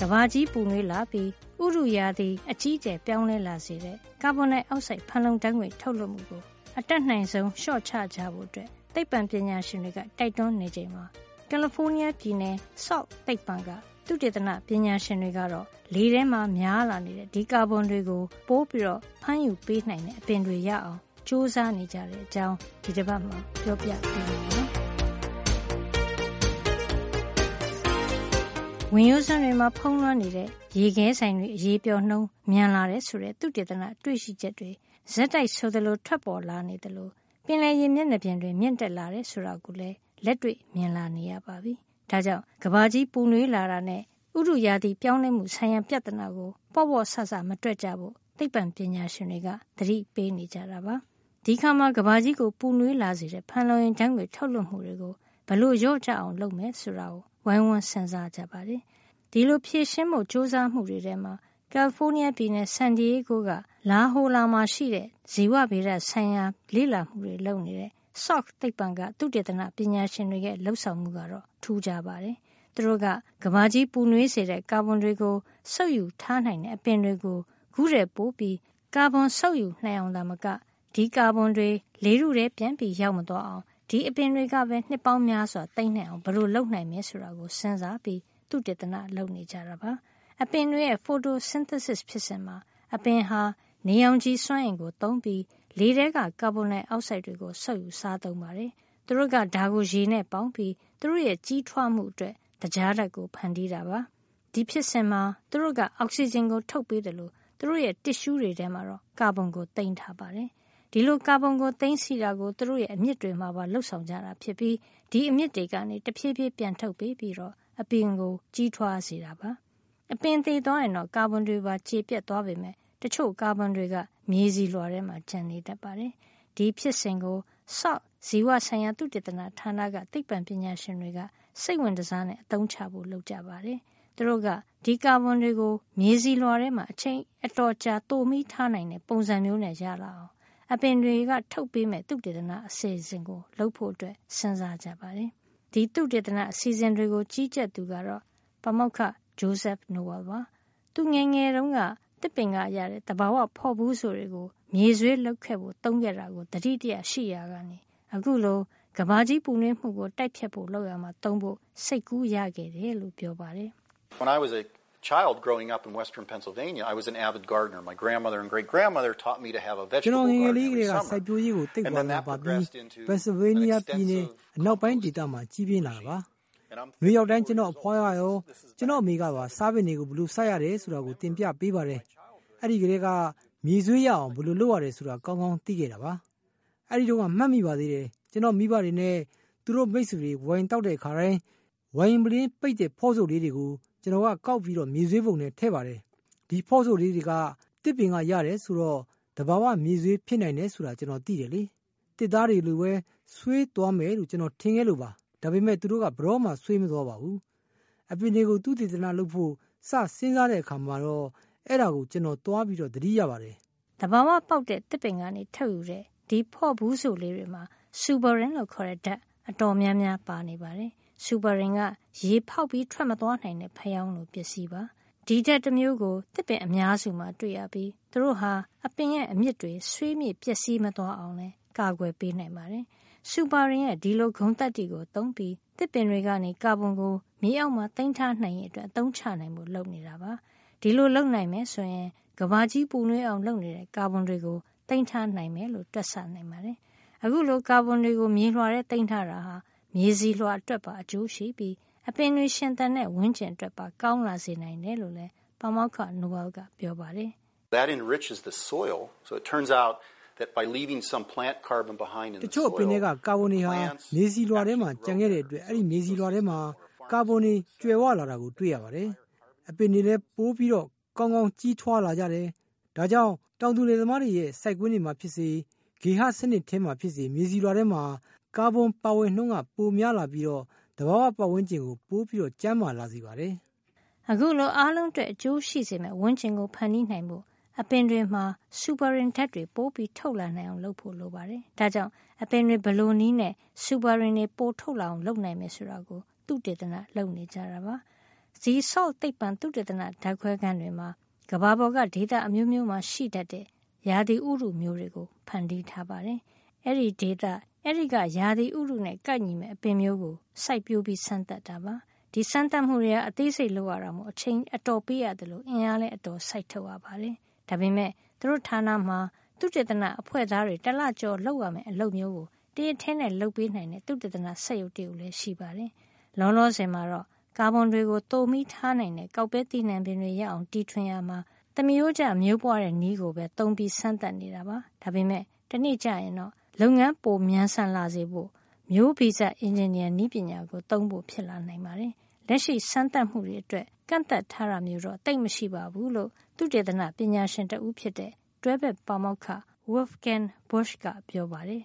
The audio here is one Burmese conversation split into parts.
ကဘာကြီးပူနွေးလာပြီးဥရုရာသီအကြီးအကျယ်ပြောင်းလဲလာစေတဲ့ကာဗွန်ဒိုင်အောက်ဆိုက်ဖန်လုံဓာတ်ငွေ့ထုတ်လွှတ်မှုကိုအတက်နိုင်ဆုံးလျှော့ချကြဖို့အတွက်သိပ္ပံပညာရှင်တွေကတိုက်တွန်းနေချိန်မှာကယ်လီဖိုးနီးယားပြည်နယ် Salk သိပ္ပံကသုတေသနပညာရှင်တွေကတော့လေထဲမှာများလာနေတဲ့ဒီကာဗွန်တွေကိုပိုးပြီးတော့ဖမ်းယူပေးနိုင်တဲ့အပင်တွေရအောင်စူးစမ်းနေကြတဲ့အကြောင်းဒီတစ်ပတ်မှာပြောပြပေးပါမယ်။ ဝင်ရိုးစွန်းတွေမှာဖုံးလွှမ်းနေတဲ့ရေခဲဆိုင်တွေအရေးပြောနှုံးမြန်လာတဲ့ဆိုတဲ့သုတေသနတွေ့ရှိချက်တွေဇက်တိုက်ဆိုသလိုထွက်ပေါ်လာနေတယ်လို့ပင်လယ်ရေမျက်နှာပြင်တွေမြင့်တက်လာတဲ့ဆိုတာကိုလည်းလက်တွေ့မြင်လာနေရပါပြီ။ဒါကြောင့်ကဘာကြီးပူနွေးလာတာနဲ့ဥရုရာသီပြောင်းလဲမှုဆိုင်ရာပြဿနာကိုပေါ့ပေါ့ဆဆမတွက်ကြဖို့သိပ္ပံပညာရှင်တွေကသတိပေးနေကြတာပါ။ဒီခါမှာကဘာကြီးကိုပူနွေးလာစေတဲ့ဖန်လုံရင်ဓာတ်ငွေထုတ်လွှတ်မှုတွေကိုဘလို့ရော့ချအောင်လုပ်မယ်ဆိုတာကို ဝိုင်းဝန်းစဉ်းစားကြပါတယ်။ဒီလိုဖြည့်ရှင်းမှုစ조사မှုတွေထဲမှာကယ်လီဖိုးနီးယားပြည်နယ်ဆန်ဒီယေဂိုကလာဟိုလာမှာရှိတဲ့ဇီဝဗေဒဆိုင်ရာလေ့လာမှုတွေလုပ်နေတဲ့ Salk သိပ္ပံကသုတေသနပညာရှင်တွေရဲ့လှုပ်ဆောင်မှုကတော့ထူးခြားပါတယ်။သူတို့ကကဘာကြီးပူနွေးစေတဲ့ကာဗွန်တွေကိုစုပ်ယူထားနိုင်တဲ့အပင်တွေကိုခုတဲ့ပို့ပြီးကာဗွန်စုပ်ယူနိုင်အောင်သာမကဒီကာဗွန်တွေလေထုထဲပြန်ပြီးရောက်မသွားအောင် ဒီအပင်တွေကပဲ နှစ်ပေါင်းများစွာတိတ်နိုင်အောင် ဘယ်လိုလုပ်နိုင်မလဲဆိုတာကို စဉ်းစားပြီး သုတေသန လုပ်နေကြတာပါ။အပင်တွေရဲ့ photosynthesis ဖြစ်စဉ်မှာ အပင်ဟာ နေရောင်ခြည်စွမ်းအင်ကို သုံးပြီး လေထဲက ကာဗွန်ဒိုင်အောက်ဆိုက်တွေကို စုပ်ယူစားသုံးပါတယ်။သူတို့က ဒါကို ရေနဲ့ပေါင်းပြီး သူတို့ရဲ့ ကြီးထွားမှုအတွက် သကြားဓာတ်ကို ဖန်တီးတာပါ။ဒီဖြစ်စဉ်မှာ သူတို့က အောက်ဆီဂျင်ကို ထုတ်ပေးတယ်လို့သူတို့ရဲ့ တစ်ရှူးတွေထဲမှာတော့ ကာဗွန်ကို သိမ်းထားပါတယ်။ ဒီလို ကာဗွန်ကို သိမ်းစီတာကို သူတို့ရဲ့ အမြစ်တွေမှာပါလှုပ်ဆောင်ကြတာဖြစ်ပြီး ဒီအမြစ်တွေကနေ တဖြည်းဖြည်းပြန်ထုတ်ပေးပြီးတော့ အပင်ကို ကြီးထွားစေတာပါ။အပင်သေးသွားရင်တော့ ကာဗွန်တွေပါ ကျေပြတ်သွားပေမဲ့တချို့ကာဗွန်တွေက မြေဆီလွှာထဲမှာ ကျန်နေတတ်ပါတယ်။ဒီဖြစ်စဉ်ကို Salk ဇီဝဆိုင်ရာ သုတေသနဌာနက သိပ္ပံပညာရှင်တွေက စိတ်ဝင်တစားနဲ့ အသုံးချဖို့ လုပ်ကြပါတယ်။သူတို့က ဒီကာဗွန်တွေကို မြေဆီလွှာထဲမှာ အချိန်အတော်ကြာ သိုမိထားနိုင်တဲ့ ပုံစံမျိုးနဲ့ ရလာအောင် အပင်တွေကထုတ်ပေးမဲ့သုတေသနအစီအစဉ်ကိုလုပ်ဖို့အတွက်စဉ်းစားကြပါတယ်။ဒီသုတေသနအစီအစဉ်တွေကိုကြီးကြပ်သူကတော့ပမောက္ခ Joseph Noel ပါ။သူငယ်ငယ်တုန်းကတစ်ပင်ကရတဲ့တဘာဝဖော်ဘူးဆိုတွေကိုမြေဆွေးလောက်ခဲ့ဖို့တုံးခဲ့တာကိုတတိတရရှိရာကနေအခုလိုကဘာကြီးပူနွေးမှုကိုတိုက်ဖြတ်ဖို့လောက်ရမှာတုံးဖို့စိတ်ကူးရခဲ့တယ်လို့ပြောပါတယ်။ When I was a child growing up in western Pennsylvania, I was an avid gardener. My grandmother and great grandmother taught me to have a vegetable garden every summer. စိုက်ပျိုးရေးကိုသိခွာလာပါပြီး Pennsylvania ပြည်နယ်အနောက်ပိုင်းဒေသမှာကြီးပြင်းလာတာပါ။မျိုးရောက်တိုင်းကျွန်တော်အဖွားရရောကျွန်တော်အမေကပါစားပင်တွေကိုဘလို့စိုက်ရတယ်ဆိုတာကိုသင်ပြပေးပါတယ်။အဲ့ဒီကလေးကမြေဆွေးရအောင်ဘလို့လုပ်ရတယ်ဆိုတာကောင်းကောင်းသိခဲ့တာပါ။အဲ့ဒီတော့မှတ်မိပါသေးတယ်။ကျွန်တော်မိဘတွေနဲ့သူတို့မိတ်ဆွေတွေဝိုင်တောက်တဲ့ခါတိုင်းဝိုင်ပလင်းပိတ်တဲ့ဖော့စုပ်လေးတွေကို ကျွန်တော်ကကောက်ပြီးတော့မြေဆွေးပုံနဲ့ထည့်ပါတယ်။ဒီဖော့စုပ်လေးတွေကတစ်ပင်ကရတယ်ဆိုတော့တဘာဝမြေဆွေးဖြစ်နိုင်တယ်ဆိုတာကျွန်တော်သိတယ်လေ။တစ်သားတွေလိုပဲဆွေးသွားမယ်လို့ကျွန်တော်ထင်ခဲ့လို့ပါ။ဒါပေမဲ့သူတို့ကဘရောမှဆွေးမသွားပါဘူး။အပင်တွေကိုသူတည်တနာလုပ်ဖို့စစဉ်းစားတဲ့အခါမှာတော့အဲ့ဒါကိုကျွန်တော်တွားပြီးတော့သတိရပါတယ်။တဘာဝပေါက်တဲ့တစ်ပင်ကနေထုတ်ယူတဲ့ဒီဖော့ဘူးဆိုလေးတွေမှာစူပါရင်လို့ခေါ်တဲ့ဓာတ်အတော်များများပါနေပါတယ်။ စူပါရင်က ရေဖောက်ပြီး ထွက်မသွားနိုင်တဲ့ဖျောင်းလို ပစ္စည်းပါ။ဒီဓာတ်တစ်မျိုးကိုတစ်ပင်အများစုမှာ တွေ့ရပြီး သူတို့ဟာ အပင်ရဲ့ အမြစ်တွေ ဆွေးမြေ့ ပျက်စီးမသွားအောင်လဲကာကွယ်ပေးနိုင်ပါတယ်။စူပါရင်ရဲ့ ဒီလို ဂုဏ်သတ္တိကို သုံးပြီးတစ်ပင်တွေကနေ ကာဗွန်ကို မြေအောက်မှာ သိမ်းထားနိုင်ရဲ့အတွက် အသုံးချနိုင်မှုလုပ်နေတာပါ။ဒီလိုလုပ်နိုင်မယ်ဆိုရင်ကဘာကြီးပူနွေးအောင် လုပ်နေတဲ့ ကာဗွန်တွေကို သိမ်းထားနိုင်မယ်လို့ တွက်ဆနိုင်ပါတယ်။အခုလို ကာဗွန်တွေကို မြေလွှာထဲ သိမ်းထားတာဟာ မြေဆီလွှာအတွက်ပါ အကျိုးရှိပြီး အပင်တွေ ရှင်သန်တဲ့ ဝန်းကျင်အတွက်ပါ ကောင်းလာစေနိုင်တယ်လို့လည်း ပါမောက္ခနိုဘယ်ကပြောပါတယ်။ That enriches the soil. So it turns out that by leaving some plant carbon behind in the soil တချို့ပင်တွေကကာဗွန်တွေဟာ မြေဆီလွှာထဲမှာ ကျန်ခဲ့တဲ့အတွက် အဲ့ဒီမြေဆီလွှာထဲမှာ ကာဗွန်တွေကျွယ်ဝလာတာကို တွေ့ရပါတယ်။အပင်တွေလည်း ပိုးပြီးတော့ကောင်းကောင်း ကြီးထွားလာကြတယ်။ဒါကြောင့် တောင်သူလယ်သမားတွေရဲ့ စိုက်ကွင်းတွေမှာဖြစ်စေ ဂေဟစနစ်ထဲမှာဖြစ်စေ မြေဆီလွှာထဲမှာ ကာဗွန်ပါဝင်နှုန်းက ပိုများလာပြီးတော့တဘာဝပတ်ဝန်းကျင်ကို ပိုးပြီးတော့ကျန်းမာလာစေပါတယ်။အခုလို အားလုံးအတွက် အကျိုးရှိစေမယ့် ဝန်းကျင်ကို ဖန်တီးနိုင်ဖို့ အပင်တွေမှာစူပါရင်ဓာတ်တွေ ပိုးပြီးထုတ်လာနိုင်အောင် လုပ်ဖို့လိုပါတယ်။ဒါကြောင့် အပင်တွေဘလိုနည်းနဲ့စူပါရင်တွေ ပိုထုတ်လာအောင် လုပ်နိုင်မယ်ဆိုတာကို သုတေသန လုပ်နေကြတာပါ။ Sea Salt သိပ္ပံသုတေသနဓာတ်ခွဲခန်းတွေမှာ ကမ္ဘာပေါ်က ဒေသအမျိုးမျိုးမှာ ရှိတတ်တဲ့ ရာသီဥတုမျိုးတွေကို ဖန်တီးထားပါတယ်။အဲဒီဒေသ အဲဒီက ရာသီဥတုနဲ့ ကိုက်ညီမဲ့အပင်မျိုးကို စိုက်ပျိုးပြီးစမ်းသပ်တာပါ။ဒီစမ်းသပ်မှုတွေကအသေးစိတ်လုပ်ရတာမို့ အချိန်အတော်ပေးရတယ်လို့အင်အားလည်း အတော်စိုက်ထုတ်ရပါတယ်။ဒါပေမဲ့သူတို့ဌာနမှာ သုတေသနအဖွဲ့သားတွေ တလကျော်လုပ်ရမယ့် အလုပ်မျိုးကို တရထဲနဲ့ လုပ်ပေးနိုင်တဲ့ သုတေသနစက်ရုပ်တည်လည်း ရှိပါတယ်။လောလောဆယ်မှာတော့ ကာဗွန်တွေကိုတိုးမိထားနိုင်တဲ့ ကောက်ပဲတိနှံပင်တွေရအောင် တီထွင်ရမှာ သမယိုးကျ မျိုးပွားတဲ့နီးကိုပဲ သုံးပြီး စမ်းသပ်နေတာပါ ဒါပေမဲ့တနေ့ကျရင်တော့ လုပ်ငန်းပိုမြန်ဆန်လာစေဖို့ မျိုးဗီဇအင်ဂျင်နီယာနည်းပညာကို သုံးဖို့ဖြစ်လာနိုင်ပါတယ် လက်ရှိစမ်းသပ်မှုတွေအတွက် ကန့်သက်ထားတာမျိုးတော့တိတ်မရှိပါဘူးလို့သူတေသနပညာရှင်တဦးဖြစ်တဲ့ တွဲဘက်ပါမောက္ခ Wolfgang Busch ကပြောပါတယ်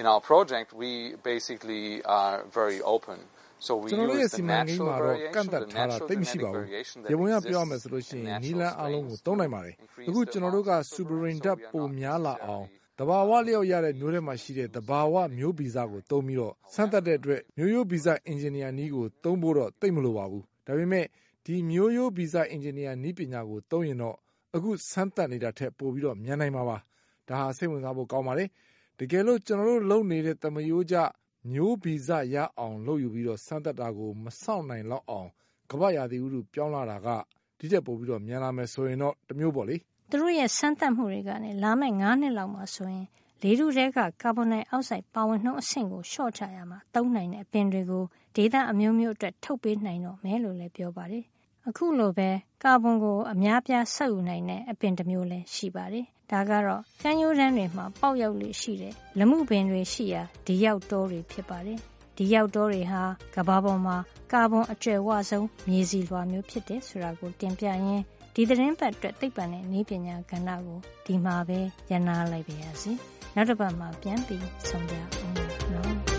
In our project we basically are very open ကျွန်တော်တို့ရဲ့ စီမံကိန်းမှာတော့ ကန့်သက်ထားတာ သိမရှိပါဘူး။ရေပုံရပြောရမယ်ဆိုလို့ရှိရင်နီလန်းအလုံးကို သုံးနိုင်ပါတယ်။အခု ကျွန်တော်တို့ကစူပရင်ဓာတ် ပိုများလာအောင် တဘာဝလျောက်ရတဲ့မျိုးထဲမှာရှိတဲ့တဘာဝမျိုးဗီဇကိုသုံးပြီးတော့စမ်းသပ်တဲ့အတွက် မျိုးရိုးဗီဇအင်ဂျင်နီယာနီးကိုသုံးဖို့တော့ သိမလိုပါဘူး။ဒါပေမဲ့ ဒီမျိုးရိုးဗီဇအင်ဂျင်နီယာနီးပညာကိုသုံးရင်တော့ အခုစမ်းသပ်နေတာထက် ပိုပြီးတော့မြန်နိုင်မှာပါ။ဒါဟာ စိတ်ဝင်စားဖို့ကောင်းပါတယ်။တကယ်လို့ ကျွန်တော်တို့လုပ်နေတဲ့တမယိုးကြမျိုးဗီဇရအောင်လုပ်ယူပြီးတော့စမ်းသပ်တာကို မစောင့်နိုင်လောက်အောင် ကမ္ဘာရာသီဥတုပြောင်းလာတာက ဒီတက်ပို့ပြီးတော့မြန်လာမယ်ဆိုရင်တော့ တမျိုးပေါ့လေ သူတို့ရဲ့ စမ်းသပ်မှုတွေကနေ လာမယ့်9နှစ်လောက်မှာဆိုရင် လေထုထဲက ကာဗွန်ဒိုင်အောက်ဆိုက်ပါဝင်နှုန်းအဆင့်ကို လျှော့ချရမှာ သုံးနိုင်တဲ့ အပင်တွေကို ဒေသအမျိုးမျိုးအတွက် ထုတ်ပေးနိုင်တော့မယ်လို့လည်း ပြောပါတယ် အခုလိုပဲ ကာဗွန်ကို အများပြားဆက်ယူနိုင်တဲ့ အပင်တစ်မျိုးလည်း ရှိပါတယ် ဒါကတော့ ကမ်းရိုးတန်းတွေမှာ ပေါက်ရောက်လေရှိတဲ့ လမှုပင်တွေရှိရာ ဒီရောက်တောတွေ ဖြစ်ပါတယ်။ဒီရောက်တောတွေဟာကဘာပေါ်မှာ ကာဗွန်အကျယ်ဝဆုံး မြေစီလွှာမျိုး ဖြစ်တယ်ဆိုတာကို တင်ပြရင်း ဒီသတင်းပတ်အတွက်သိပ္ပံနဲ့နည်းပညာကဏ္ဍကိုဒီမှာပဲရနာလိုက်ပါရစေ။နောက်တစ်ပတ်မှာပြန်ပြီးဆုံကြအောင်နော်။